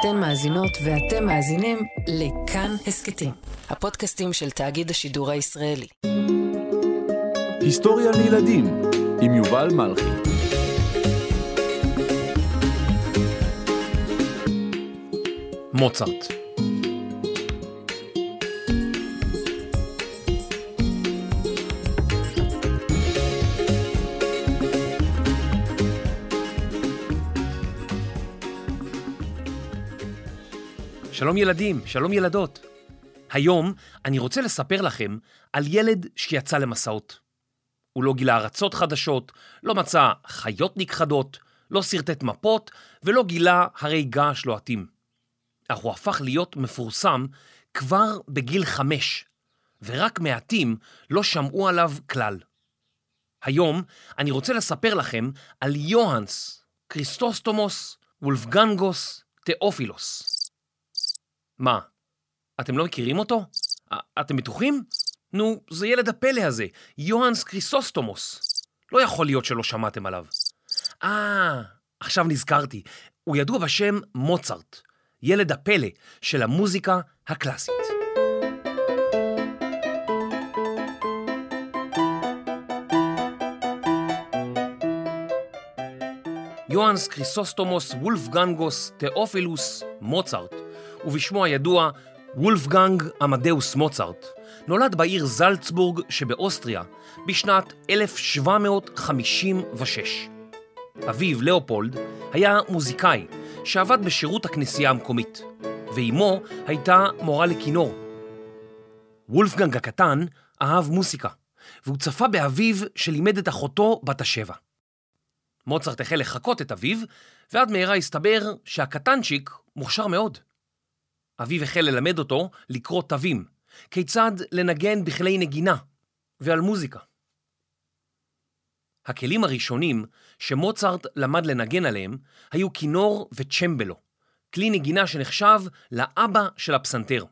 אתן מאזינות ואתם מאזינים לכאן הסכתים, הפודקאסטים של תאגיד השידור הישראלי. היסטוריה לילדים עם יובל מלכי. מוצרט שלום ילדים, שלום ילדות. היום אני רוצה לספר לכם על ילד שיצא למסעות. הוא לא גילה ארצות חדשות, לא מצא חיות נכחדות, לא שרטט מפות ולא גילה הרי געש לוהטים. אך הוא הפך להיות מפורסם כבר בגיל חמש, ורק מעטים לא שמעו עליו כלל. היום אני רוצה לספר לכם על יוהנס, קריסוסטומוס, וולפגנגוס, תאופילוס. מה, אתם לא מכירים אותו? אתם בטוחים? נו, זה ילד הפלא הזה, יוהנס קריסוסטומוס. לא יכול להיות שלא שמעתם עליו. אה, עכשיו נזכרתי, הוא ידוע בשם מוצרט, ילד הפלא של המוזיקה הקלאסית. יוהנס קריסוסטומוס וולפגנגוס תאופילוס מוצרט ובשמו הידוע וולפגנג אמדאוס מוצרט, נולד בעיר זלצבורג שבאוסטריה בשנת 1756. אביו, לאופולד, היה מוזיקאי שעבד בשירות הכנסייה המקומית, ואימו הייתה מורה לכינור. וולפגנג הקטן אהב מוסיקה, והוא צפה באביו שלימד את אחותו בת השבע. מוצרט החל לחקות את אביו, ועד מהרה הסתבר שהקטנצ'יק מוכשר מאוד. אביו החל ללמד אותו לקרוא תווים, כיצד לנגן בכלי נגינה ועל מוזיקה. הכלים הראשונים שמוצרט למד לנגן עליהם היו כינור וצ'מבלו, כלי נגינה שנחשב לאבא של הפסנתר.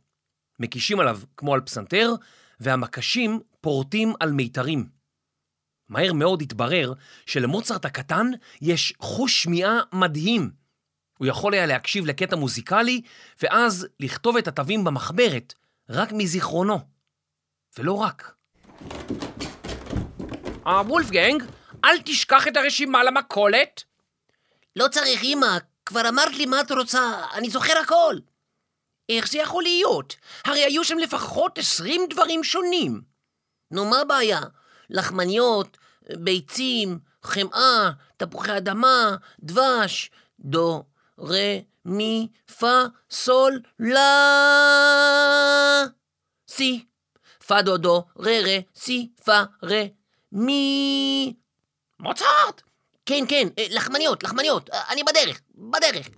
מקישים עליו כמו על פסנתר, והמקשים פורטים על מיתרים. מהר מאוד התברר שלמוצרט הקטן יש חוש שמיעה מדהים, הוא יכול היה להקשיב לקטע מוזיקלי, ואז לכתוב את התווים במחברת, רק מזיכרונו. ולא רק. אה, וולפגנג, אל תשכח את הרשימה למכולת. לא צריך, אמא, כבר אמרת לי מה את רוצה, אני זוכר הכל. איך זה יכול להיות? הרי היו שם לפחות עשרים דברים שונים. נו, מה הבעיה? לחמניות, ביצים, חמאה, תפוחי אדמה, דבש, דו, רה, מי, פה, סול, לה. סי. פה דו דו, רה רה, סי, פה, רה, מי. מוצרט! כן, כן, אה, לחמניות, לחמניות, אה, אני בדרך, בדרך.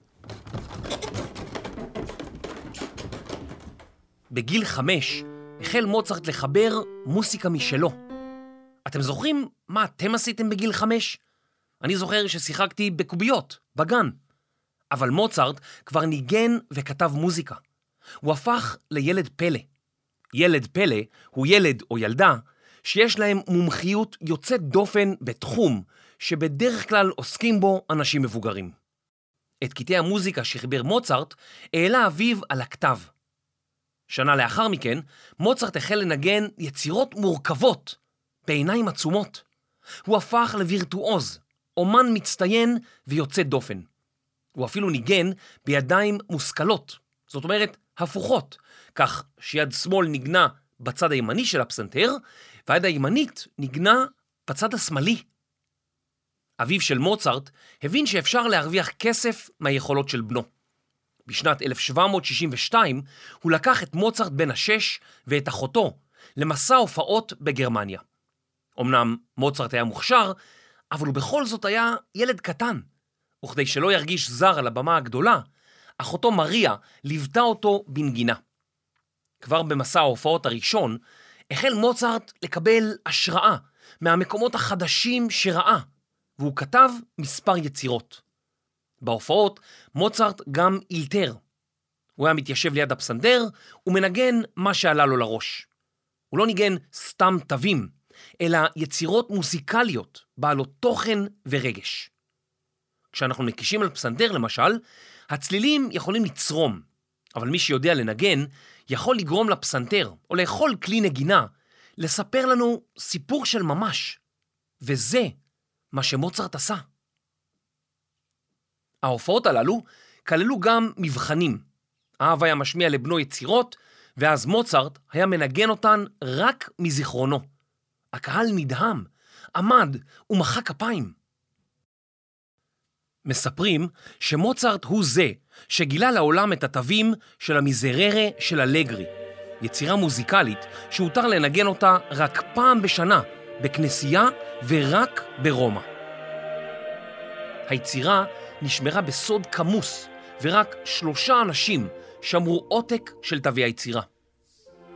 בגיל חמש החל מוצרט לחבר מוסיקה משלו. אתם זוכרים מה אתם עשיתם בגיל חמש? אני זוכר ששיחקתי בקוביות, בגן. אבל מוצרט כבר ניגן וכתב מוזיקה. הוא הפך לילד פלא. ילד פלא הוא ילד או ילדה שיש להם מומחיות יוצאת דופן בתחום שבדרך כלל עוסקים בו אנשים מבוגרים. את קטעי המוזיקה שחיבר מוצרט העלה אביו על הכתב. שנה לאחר מכן, מוצרט החל לנגן יצירות מורכבות בעיניים עצומות. הוא הפך לווירטואוז, אומן מצטיין ויוצא דופן. הוא אפילו ניגן בידיים מושכלות, זאת אומרת, הפוכות, כך שיד שמאל ניגנה בצד הימני של הפסנתר, והיד הימנית ניגנה בצד השמאלי. אביו של מוצרט הבין שאפשר להרוויח כסף מהיכולות של בנו. בשנת 1762 הוא לקח את מוצרט בן השש ואת אחותו למסע הופעות בגרמניה. אמנם מוצרט היה מוכשר, אבל הוא בכל זאת היה ילד קטן, וכדי שלא ירגיש זר על הבמה הגדולה, אחותו מריה ליוותה אותו בנגינה. כבר במסע ההופעות הראשון, החל מוצרט לקבל השראה מהמקומות החדשים שראה, והוא כתב מספר יצירות. בהופעות מוצרט גם אילתר. הוא היה מתיישב ליד הפסנדר ומנגן מה שעלה לו לראש. הוא לא ניגן סתם תווים, אלא יצירות מוזיקליות בעלות תוכן ורגש. כשאנחנו נקישים על פסנתר למשל, הצלילים יכולים לצרום, אבל מי שיודע לנגן יכול לגרום לפסנתר או לאכול כלי נגינה לספר לנו סיפור של ממש, וזה מה שמוצרט עשה. ההופעות הללו כללו גם מבחנים. האב היה משמיע לבנו יצירות, ואז מוצרט היה מנגן אותן רק מזיכרונו. הקהל נדהם, עמד ומחא כפיים. מספרים שמוצרט הוא זה שגילה לעולם את התווים של המיזררה של אלגרי, יצירה מוזיקלית שהותר לנגן אותה רק פעם בשנה בכנסייה ורק ברומא. היצירה נשמרה בסוד כמוס, ורק שלושה אנשים שמרו עותק של תווי היצירה.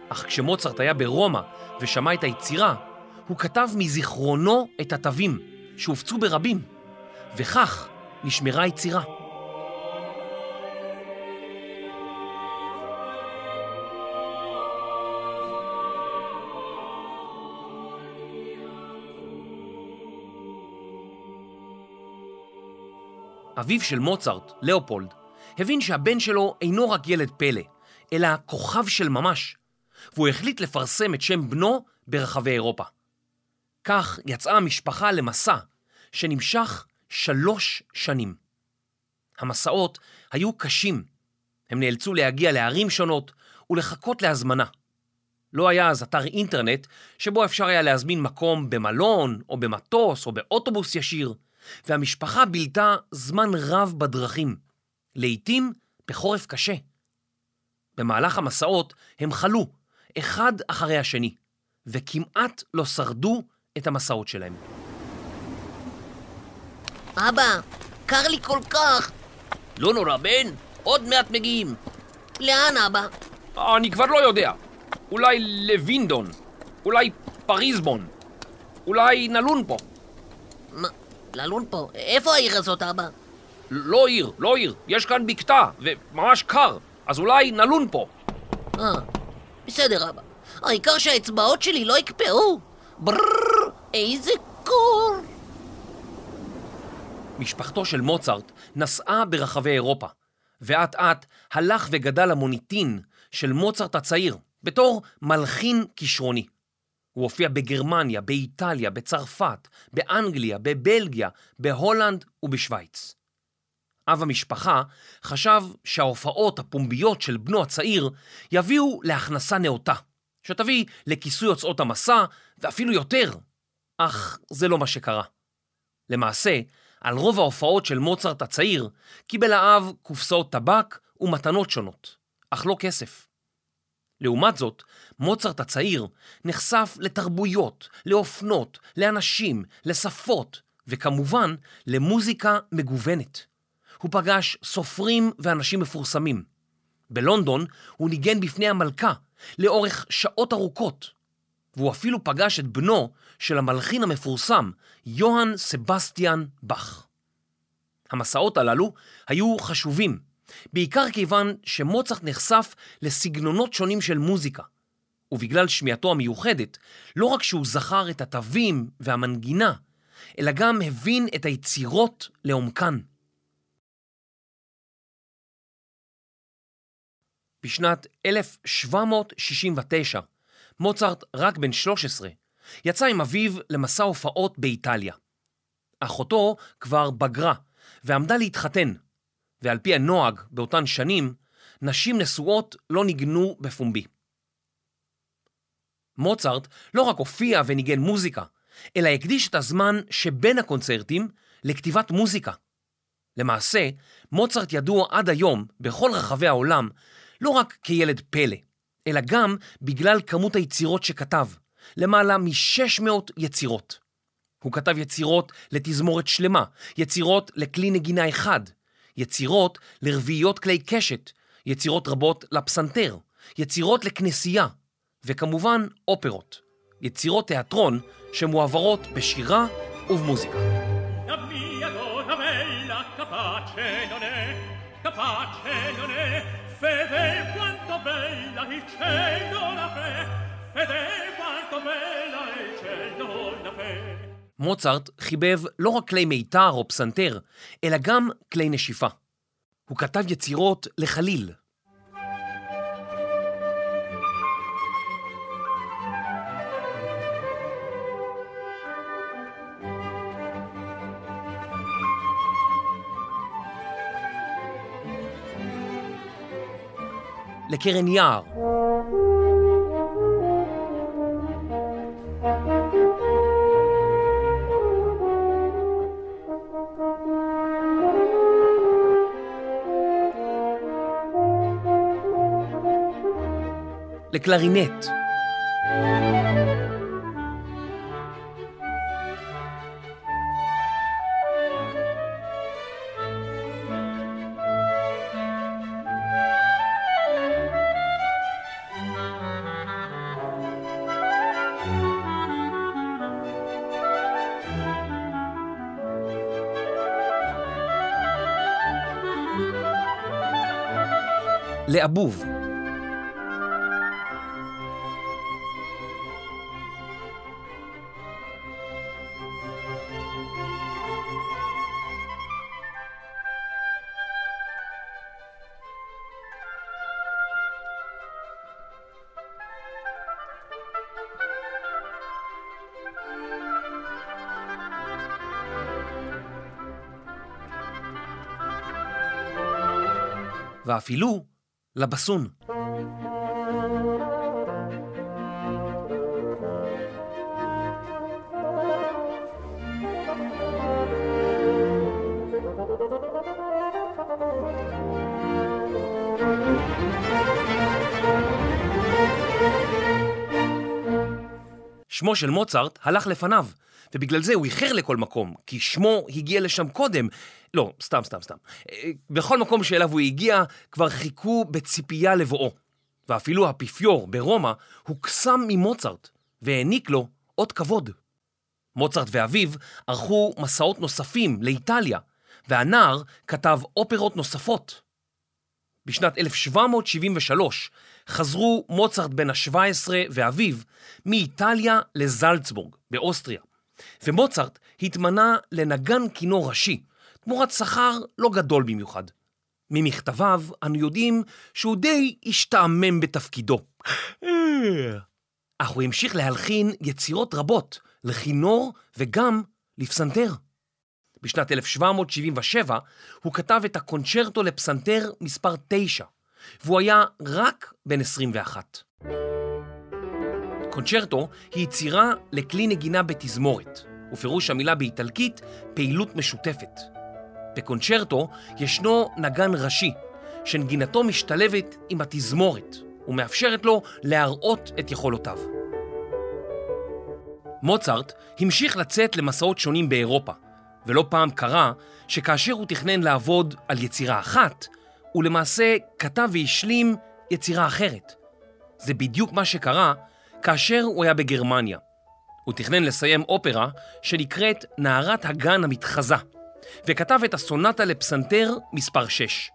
אך כשמוצרט היה ברומא ושמע את היצירה, הוא כתב מזיכרונו את התווים, שהופצו ברבים, וכך נשמרה היצירה. אביו של מוצרט, לאופולד, הבין שהבן שלו אינו רק ילד פלא, אלא כוכב של ממש, והוא החליט לפרסם את שם בנו ברחבי אירופה. כך יצאה המשפחה למסע שנמשך שלוש שנים. המסעות היו קשים. הם נאלצו להגיע לערים שונות ולחכות להזמנה. לא היה אז אתר אינטרנט שבו אפשר היה להזמין מקום במלון או במטוס או באוטובוס ישיר, והמשפחה בילתה זמן רב בדרכים, לעתים בחורף קשה. במהלך המסעות הם חלו, אחד אחרי השני, וכמעט לא שרדו את המסעות שלהם. אבא, קר לי כל כך. לא נורא, בן, עוד מעט מגיעים. לאן, אבא? אני כבר לא יודע. אולי לווינדון, אולי פריזבון, אולי נלון פה. מה, ללון פה? איפה העיר הזאת, אבא? לא עיר, לא עיר, יש כאן בקתה, וממש קר, אז אולי נלון פה. אה, בסדר, אבא. העיקר שהאצבעות שלי לא יקפאו. ברררר, איזה קור. משפחתו של מוצרט נסעה ברחבי אירופה, ואט אט הלך וגדל המוניטין של מוצרט הצעיר, בתור מלחין כישרוני. הוא הופיע בגרמניה, באיטליה, בצרפת, באנגליה, בבלגיה, בהולנד ובשוויץ. אב המשפחה חשב שההופעות הפומביות של בנו הצעיר יביאו להכנסה נאותה, שתביא לכיסוי הוצאות המסע ואפילו יותר, אך זה לא מה שקרה. למעשה, על רוב ההופעות של מוצרט הצעיר קיבל האב קופסאות טבק ומתנות שונות, אך לא כסף. לעומת זאת, מוצרט הצעיר נחשף לתרבויות, לאופנות, לאנשים, לשפות, וכמובן למוזיקה מגוונת. הוא פגש סופרים ואנשים מפורסמים. בלונדון הוא ניגן בפני המלכה לאורך שעות ארוכות, והוא אפילו פגש את בנו של המלחין המפורסם, יוהאן סבסטיאן באך. המסעות הללו היו חשובים, בעיקר כיוון שמוצרט נחשף לסגנונות שונים של מוזיקה, ובגלל שמיעתו המיוחדת, לא רק שהוא זכר את התווים והמנגינה, אלא גם הבין את היצירות לעומקן. בשנת 1769, מוצרט, רק בן 13, יצא עם אביו למסע הופעות באיטליה. אחותו כבר בגרה ועמדה להתחתן, ועל פי הנוהג באותן שנים, נשים נשואות לא ניגנו בפומבי. מוצרט לא רק הופיע וניגן מוזיקה, אלא הקדיש את הזמן שבין הקונצרטים לכתיבת מוזיקה. למעשה, מוצרט ידוע עד היום, בכל רחבי העולם, לא רק כילד פלא, אלא גם בגלל כמות היצירות שכתב, למעלה מ-600 יצירות. הוא כתב יצירות לתזמורת שלמה, יצירות לכלי נגינה אחד, יצירות לרביעיות כלי קשת, יצירות רבות לפסנתר, יצירות לכנסייה, וכמובן אופרות, יצירות תיאטרון שמועברות בשירה ובמוזיקה. Fede quanto bella il cielo la fe, fede quanto bella il cielo la fe. מוצרט חיבב לא רק כלי מיתר או פסנתר, אלא גם כלי נשיפה. הוא כתב יצירות לחליל. לקרן יער. לקלרינט. לאבוב. ואפילו לבסון. שמו של מוצרט הלך לפניו, ובגלל זה הוא איחר לכל מקום, כי שמו הגיע לשם קודם. לא, סתם, סתם, סתם. אה, בכל מקום שאליו הוא הגיע, כבר חיכו בציפייה לבואו. ואפילו האפיפיור ברומא הוקסם ממוצרט, והעניק לו אות כבוד. מוצרט ואביו ערכו מסעות נוספים לאיטליה, והנער כתב אופרות נוספות. בשנת 1773 חזרו מוצרט בן ה-17 ואביו מאיטליה לזלצבורג באוסטריה, ומוצרט התמנה לנגן כינור ראשי, תמורת שכר לא גדול במיוחד. ממכתביו אנו יודעים שהוא די השתעמם בתפקידו. אך הוא המשיך להלחין יצירות רבות לכינור וגם לפסנתר. בשנת 1777 הוא כתב את הקונצ'רטו לפסנתר מספר 9, והוא היה רק בן 21. קונצ'רטו היא יצירה לכלי נגינה בתזמורת, ופירוש המילה באיטלקית פעילות משותפת. בקונצ'רטו ישנו נגן ראשי, שנגינתו משתלבת עם התזמורת, ומאפשרת לו להראות את יכולותיו. מוצרט המשיך לצאת למסעות שונים באירופה, ולא פעם קרה שכאשר הוא תכנן לעבוד על יצירה אחת, הוא למעשה כתב והשלים יצירה אחרת. זה בדיוק מה שקרה כאשר הוא היה בגרמניה. הוא תכנן לסיים אופרה שנקראת נערת הגן המתחזה, וכתב את הסונטה לפסנתר מספר 6.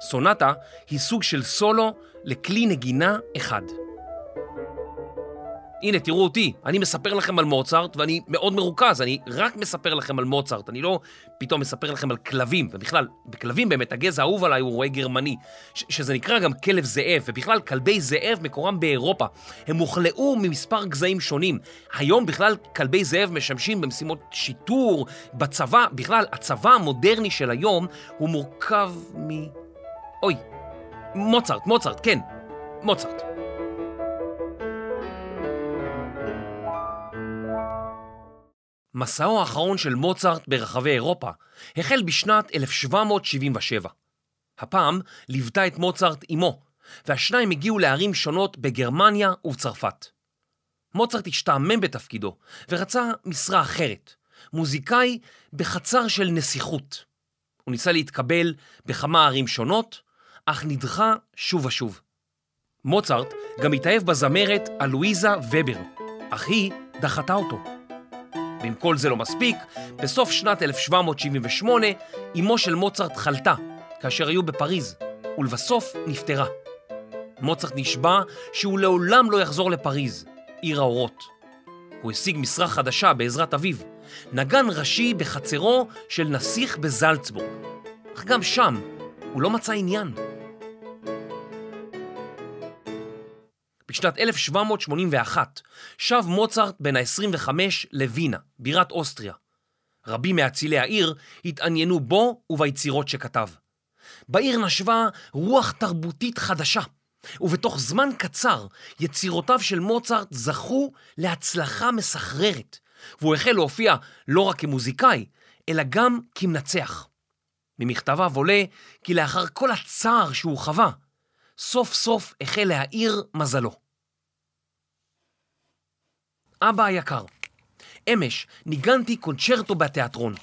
סונטה היא סוג של סולו לכלי נגינה אחד. הנה, תראו אותי, אני מספר לכם על מוצרט ואני מאוד מרוכז, אני רק מספר לכם על מוצרט, אני לא פתאום מספר לכם על כלבים, ובכלל, בכלבים באמת, הגזע האהוב עליי הוא רועה גרמני, שזה נקרא גם כלב זאב, ובכלל, כלבי זאב מקורם באירופה. הם הוכלאו ממספר גזעים שונים. היום בכלל כלבי זאב משמשים במשימות שיטור, בצבא, בכלל, הצבא המודרני של היום הוא מורכב מ... אוי, מוצרט, מוצרט, כן, מוצרט. מסעו האחרון של מוצרט ברחבי אירופה החל בשנת 1777. הפעם ליוותה את מוצרט אמו, והשניים הגיעו לערים שונות בגרמניה ובצרפת. מוצרט השתעמם בתפקידו ורצה משרה אחרת, מוזיקאי בחצר של נסיכות. הוא ניסה להתקבל בכמה ערים שונות, אך נדחה שוב ושוב. מוצרט גם התאהב בזמרת אלואיזה ובר, אך היא דחתה אותו. ואם כל זה לא מספיק, בסוף שנת 1778 אמו של מוצרט חלתה, כאשר היו בפריז, ולבסוף נפטרה. מוצרט נשבע שהוא לעולם לא יחזור לפריז, עיר האורות. הוא השיג משרה חדשה בעזרת אביו, נגן ראשי בחצרו של נסיך בזלצבורג. אך גם שם הוא לא מצא עניין. בשנת 1781 שב מוצרט בן ה-25 לווינה, בירת אוסטריה. רבים מאצילי העיר התעניינו בו וביצירות שכתב. בעיר נשבה רוח תרבותית חדשה, ובתוך זמן קצר יצירותיו של מוצרט זכו להצלחה מסחררת, והוא החל להופיע לא רק כמוזיקאי, אלא גם כמנצח. ממכתביו עולה כי לאחר כל הצער שהוא חווה, סוף סוף החל להאיר מזלו. אבא היקר, אמש ניגנתי קונצ'רטו בתיאטרון.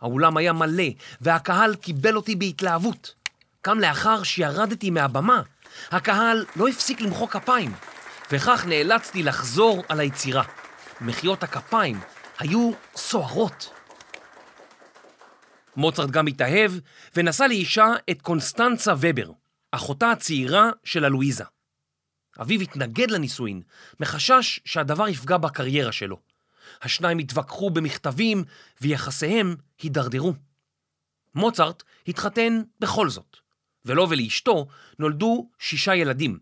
האולם היה מלא, והקהל קיבל אותי בהתלהבות. גם לאחר שירדתי מהבמה, הקהל לא הפסיק למחוא כפיים, וכך נאלצתי לחזור על היצירה. מחיאות הכפיים היו סוערות. מוצרט גם התאהב ונשא לאישה את קונסטנצה ובר, אחותה הצעירה של הלואיזה. אביו התנגד לנישואין, מחשש שהדבר יפגע בקריירה שלו. השניים התווכחו במכתבים ויחסיהם הידרדרו. מוצרט התחתן בכל זאת, ולו ולאשתו נולדו שישה ילדים,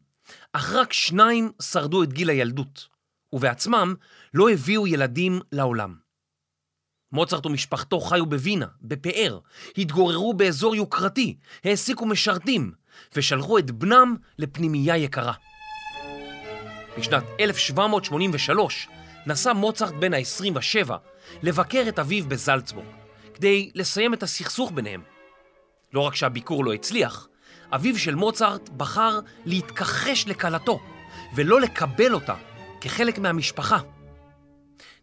אך רק שניים שרדו את גיל הילדות, ובעצמם לא הביאו ילדים לעולם. מוצרט ומשפחתו חיו בווינה, בפאר, התגוררו באזור יוקרתי, העסיקו משרתים, ושלחו את בנם לפנימייה יקרה. בשנת 1783 נסע מוצרט בן ה-27 לבקר את אביו בזלצבורג, כדי לסיים את הסכסוך ביניהם. לא רק שהביקור לא הצליח, אביו של מוצרט בחר להתכחש לכלתו ולא לקבל אותה כחלק מהמשפחה.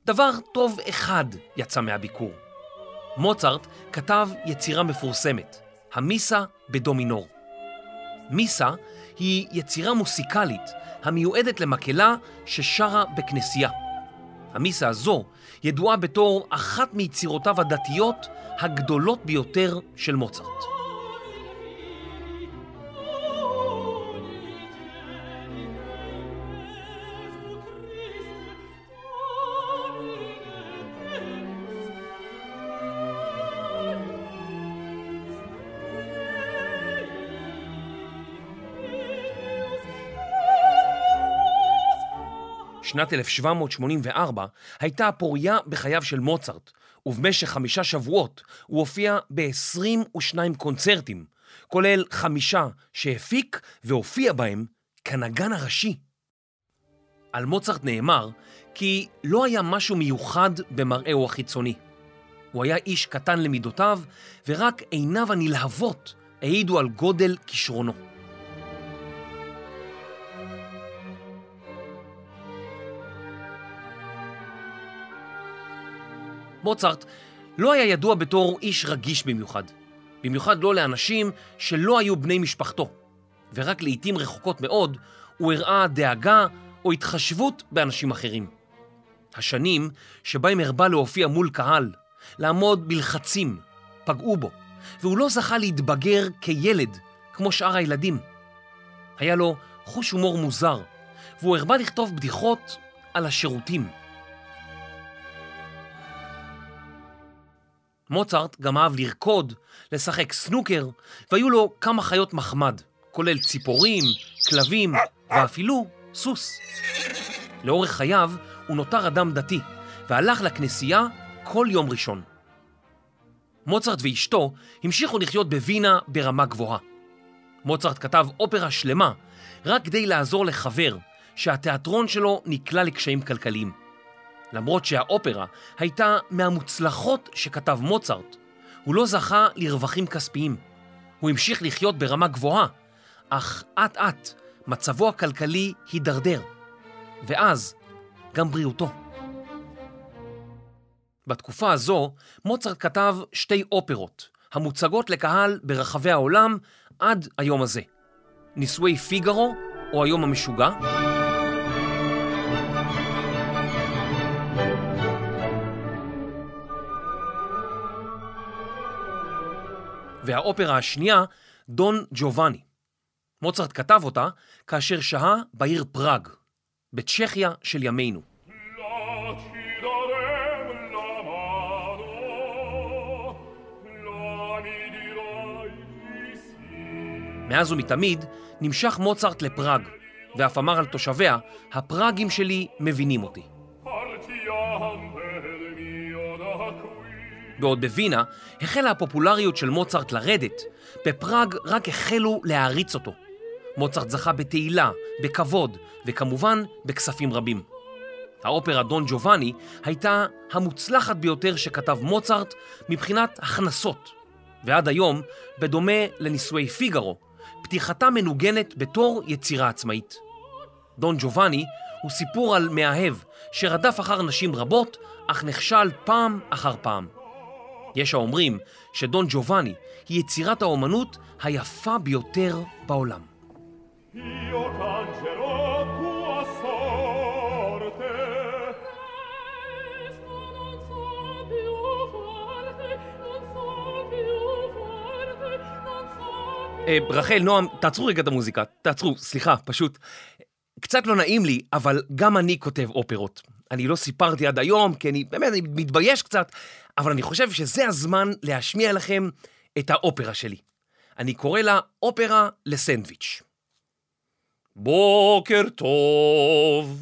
דבר טוב אחד יצא מהביקור. מוצרט כתב יצירה מפורסמת, המיסה בדומינור. מיסה היא יצירה מוסיקלית המיועדת למקהלה ששרה בכנסייה. המיסה הזו ידועה בתור אחת מיצירותיו הדתיות הגדולות ביותר של מוצרט. שנת 1784 הייתה הפוריה בחייו של מוצרט, ובמשך חמישה שבועות הוא הופיע ב-22 קונצרטים, כולל חמישה שהפיק והופיע בהם כנגן הראשי. על מוצרט נאמר כי לא היה משהו מיוחד במראהו החיצוני. הוא היה איש קטן למידותיו, ורק עיניו הנלהבות העידו על גודל כישרונו. מוצרט לא היה ידוע בתור איש רגיש במיוחד, במיוחד לא לאנשים שלא היו בני משפחתו, ורק לעיתים רחוקות מאוד הוא הראה דאגה או התחשבות באנשים אחרים. השנים שבהם הרבה להופיע מול קהל, לעמוד בלחצים, פגעו בו, והוא לא זכה להתבגר כילד כמו שאר הילדים. היה לו חוש הומור מוזר, והוא הרבה לכתוב בדיחות על השירותים. מוצרט גם אהב לרקוד, לשחק סנוקר, והיו לו כמה חיות מחמד, כולל ציפורים, כלבים ואפילו סוס. לאורך חייו הוא נותר אדם דתי, והלך לכנסייה כל יום ראשון. מוצרט ואשתו המשיכו לחיות בווינה ברמה גבוהה. מוצרט כתב אופרה שלמה רק כדי לעזור לחבר שהתיאטרון שלו נקלע לקשיים כלכליים. למרות שהאופרה הייתה מהמוצלחות שכתב מוצרט, הוא לא זכה לרווחים כספיים. הוא המשיך לחיות ברמה גבוהה, אך אט אט מצבו הכלכלי הידרדר, ואז גם בריאותו. בתקופה הזו מוצרט כתב שתי אופרות, המוצגות לקהל ברחבי העולם עד היום הזה. נישואי פיגארו, או היום המשוגע, והאופרה השנייה, דון ג'ובאני. מוצרט כתב אותה כאשר שהה בעיר פראג, בצ'כיה של ימינו. מאז ומתמיד נמשך מוצרט לפראג, ואף אמר על תושביה, הפראגים שלי מבינים אותי. בעוד בווינה החלה הפופולריות של מוצרט לרדת, בפראג רק החלו להעריץ אותו. מוצרט זכה בתהילה, בכבוד, וכמובן בכספים רבים. האופרה דון ג'ובאני הייתה המוצלחת ביותר שכתב מוצרט מבחינת הכנסות, ועד היום, בדומה לנישואי פיגארו, פתיחתה מנוגנת בתור יצירה עצמאית. דון ג'ובאני הוא סיפור על מאהב שרדף אחר נשים רבות, אך נכשל פעם אחר פעם. יש האומרים שדון ג'ובאני היא יצירת האומנות היפה ביותר בעולם. אה, רחל, נועם, תעצרו רגע את המוזיקה. תעצרו, סליחה, פשוט. קצת לא נעים לי, אבל גם אני כותב אופרות. אני לא סיפרתי עד היום, כי אני באמת אני מתבייש קצת, אבל אני חושב שזה הזמן להשמיע לכם את האופרה שלי. אני קורא לה אופרה לסנדוויץ'. בוקר טוב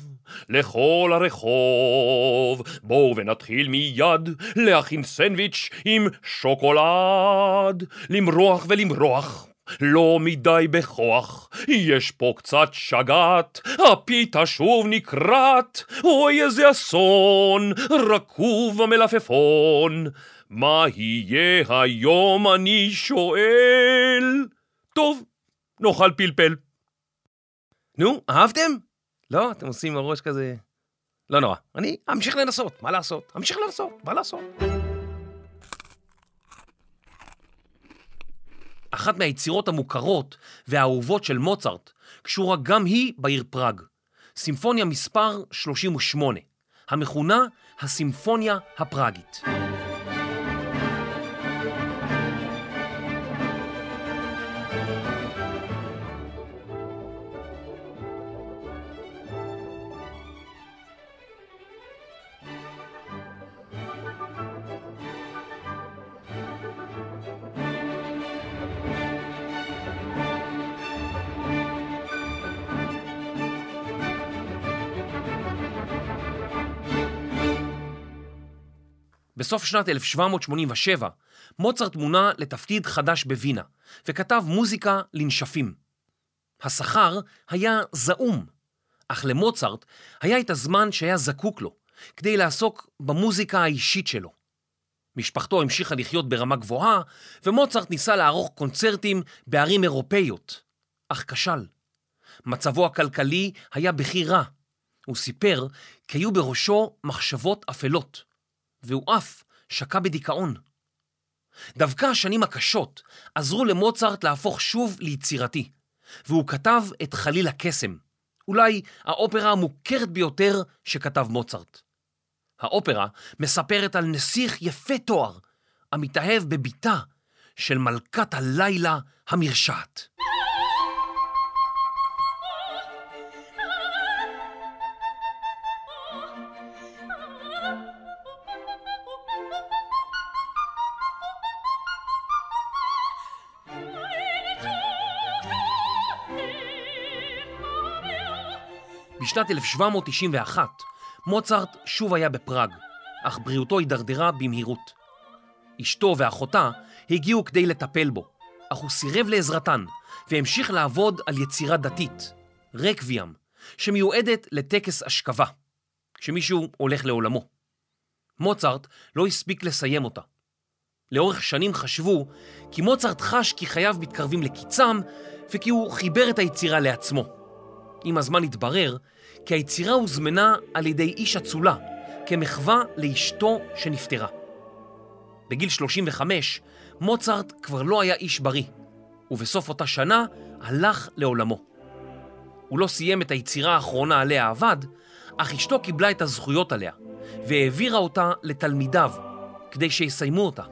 לכל הרחוב, בואו ונתחיל מיד להכין סנדוויץ' עם שוקולד, למרוח ולמרוח. לא מדי בכוח, יש פה קצת שגת, הפיתה שוב נקרעת, אוי איזה אסון, רקוב המלפפון. מה יהיה היום אני שואל? טוב, נאכל פלפל. נו, אהבתם? לא, אתם עושים הראש כזה... לא נורא, אני אמשיך לנסות, מה לעשות? אמשיך לנסות, מה לעשות? אחת מהיצירות המוכרות והאהובות של מוצרט קשורה גם היא בעיר פראג. סימפוניה מספר 38, המכונה הסימפוניה הפראגית. בסוף שנת 1787, מוצרט מונה לתפקיד חדש בווינה, וכתב מוזיקה לנשפים. השכר היה זעום, אך למוצרט היה את הזמן שהיה זקוק לו, כדי לעסוק במוזיקה האישית שלו. משפחתו המשיכה לחיות ברמה גבוהה, ומוצרט ניסה לערוך קונצרטים בערים אירופאיות, אך כשל. מצבו הכלכלי היה בכי רע. הוא סיפר כי היו בראשו מחשבות אפלות. והוא אף שקע בדיכאון. דווקא השנים הקשות עזרו למוצרט להפוך שוב ליצירתי, והוא כתב את חליל הקסם, אולי האופרה המוכרת ביותר שכתב מוצרט. האופרה מספרת על נסיך יפה תואר, המתאהב בביתה של מלכת הלילה המרשעת. בשנת 1791 מוצרט שוב היה בפראג, אך בריאותו הידרדרה במהירות. אשתו ואחותה הגיעו כדי לטפל בו, אך הוא סירב לעזרתן והמשיך לעבוד על יצירה דתית, רקוויאם, שמיועדת לטקס אשכבה, כשמישהו הולך לעולמו. מוצרט לא הספיק לסיים אותה. לאורך שנים חשבו כי מוצרט חש כי חייו מתקרבים לקיצם וכי הוא חיבר את היצירה לעצמו. עם הזמן התברר כי היצירה הוזמנה על ידי איש אצולה כמחווה לאשתו שנפטרה. בגיל 35 מוצרט כבר לא היה איש בריא, ובסוף אותה שנה הלך לעולמו. הוא לא סיים את היצירה האחרונה עליה עבד, אך אשתו קיבלה את הזכויות עליה, והעבירה אותה לתלמידיו, כדי שיסיימו אותה.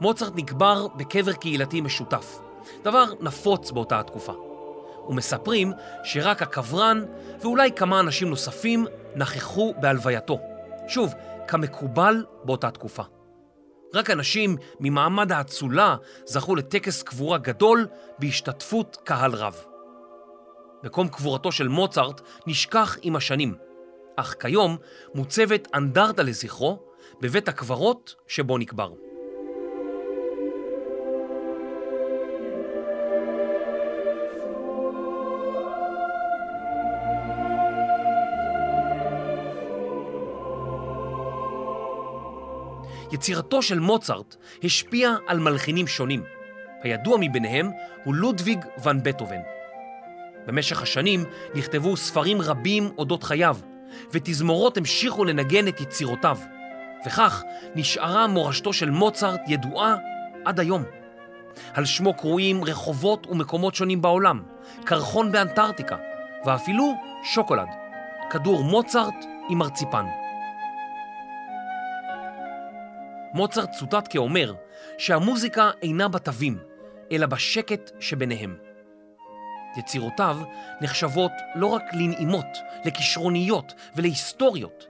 מוצרט נקבר בקבר קהילתי משותף, דבר נפוץ באותה התקופה. ומספרים שרק הקברן ואולי כמה אנשים נוספים נכחו בהלווייתו. שוב, כמקובל באותה תקופה. רק אנשים ממעמד האצולה זכו לטקס קבורה גדול בהשתתפות קהל רב. מקום קבורתו של מוצרט נשכח עם השנים, אך כיום מוצבת אנדרטה לזכרו בבית הקברות שבו נקבר. יצירתו של מוצרט השפיעה על מלחינים שונים. הידוע מביניהם הוא לודוויג ון בטהובן. במשך השנים נכתבו ספרים רבים אודות חייו, ותזמורות המשיכו לנגן את יצירותיו, וכך נשארה מורשתו של מוצרט ידועה עד היום. על שמו קרויים רחובות ומקומות שונים בעולם, קרחון באנטארקטיקה, ואפילו שוקולד, כדור מוצרט עם מרציפן. מוצרט צוטט כאומר שהמוזיקה אינה בתווים, אלא בשקט שביניהם. יצירותיו נחשבות לא רק לנעימות, לכישרוניות ולהיסטוריות,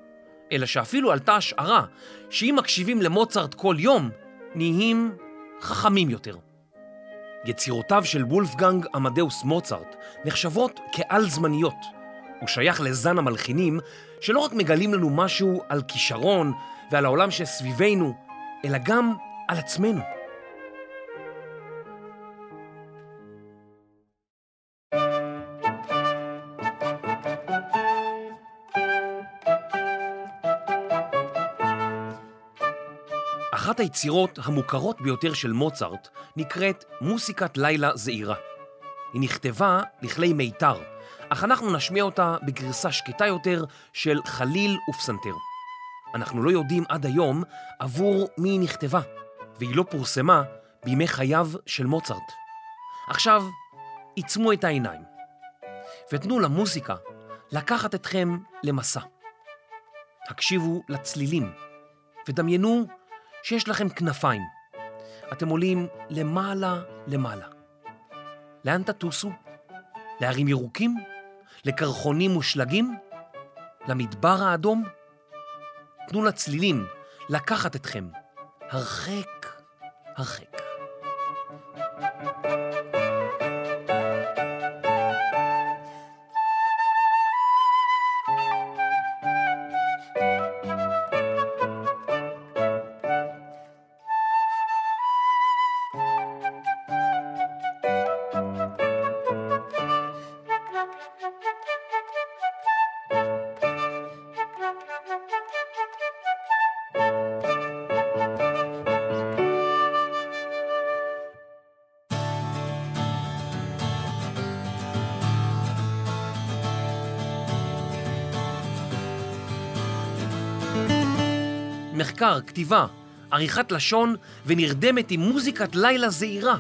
אלא שאפילו עלתה השערה שאם מקשיבים למוצרט כל יום, נהיים חכמים יותר. יצירותיו של וולפגנג עמדאוס מוצרט נחשבות כעל-זמניות. הוא שייך לזן המלחינים שלא רק מגלים לנו משהו על כישרון ועל העולם שסביבנו, אלא גם על עצמנו. אחת היצירות המוכרות ביותר של מוצרט נקראת מוסיקת לילה זעירה. היא נכתבה לכלי מיתר, אך אנחנו נשמיע אותה בגרסה שקטה יותר של חליל ופסנתר. אנחנו לא יודעים עד היום עבור מי היא נכתבה, והיא לא פורסמה בימי חייו של מוצרט. עכשיו, עיצמו את העיניים, ותנו למוזיקה לקחת אתכם למסע. הקשיבו לצלילים, ודמיינו שיש לכם כנפיים. אתם עולים למעלה למעלה. לאן תטוסו? להרים ירוקים? לקרחונים ושלגים? למדבר האדום? תנו לצלילים לקחת אתכם הרחק, הרחק. מחקר, כתיבה, עריכת לשון ונרדמת עם מוזיקת לילה זעירה.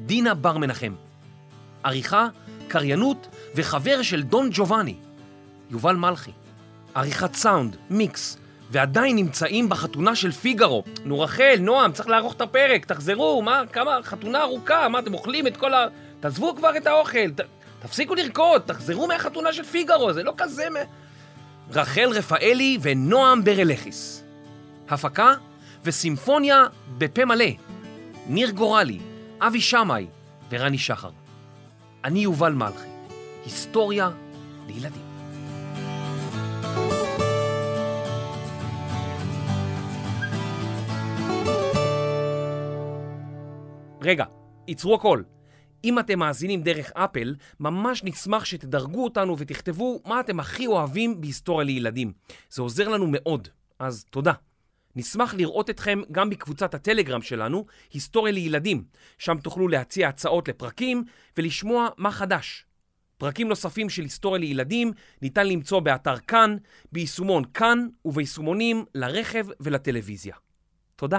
דינה בר מנחם. עריכה, קריינות וחבר של דון ג'ובאני. יובל מלכי. עריכת סאונד, מיקס, ועדיין נמצאים בחתונה של פיגארו. נו רחל, נועם, צריך לערוך את הפרק, תחזרו, מה, כמה, חתונה ארוכה, מה, אתם אוכלים את כל ה... תעזבו כבר את האוכל, ת, תפסיקו לרקוד, תחזרו מהחתונה של פיגארו, זה לא כזה מ... רחל רפאלי ונועם ברלכיס. הפקה וסימפוניה בפה מלא. ניר גורלי, אבי שמאי ורני שחר. אני יובל מלכי, היסטוריה לילדים. רגע, ייצרו הכל. אם אתם מאזינים דרך אפל, ממש נשמח שתדרגו אותנו ותכתבו מה אתם הכי אוהבים בהיסטוריה לילדים. זה עוזר לנו מאוד, אז תודה. נשמח לראות אתכם גם בקבוצת הטלגרם שלנו, היסטוריה לילדים, שם תוכלו להציע הצעות לפרקים ולשמוע מה חדש. פרקים נוספים של היסטוריה לילדים ניתן למצוא באתר כאן, ביישומון כאן וביישומונים לרכב ולטלוויזיה. תודה.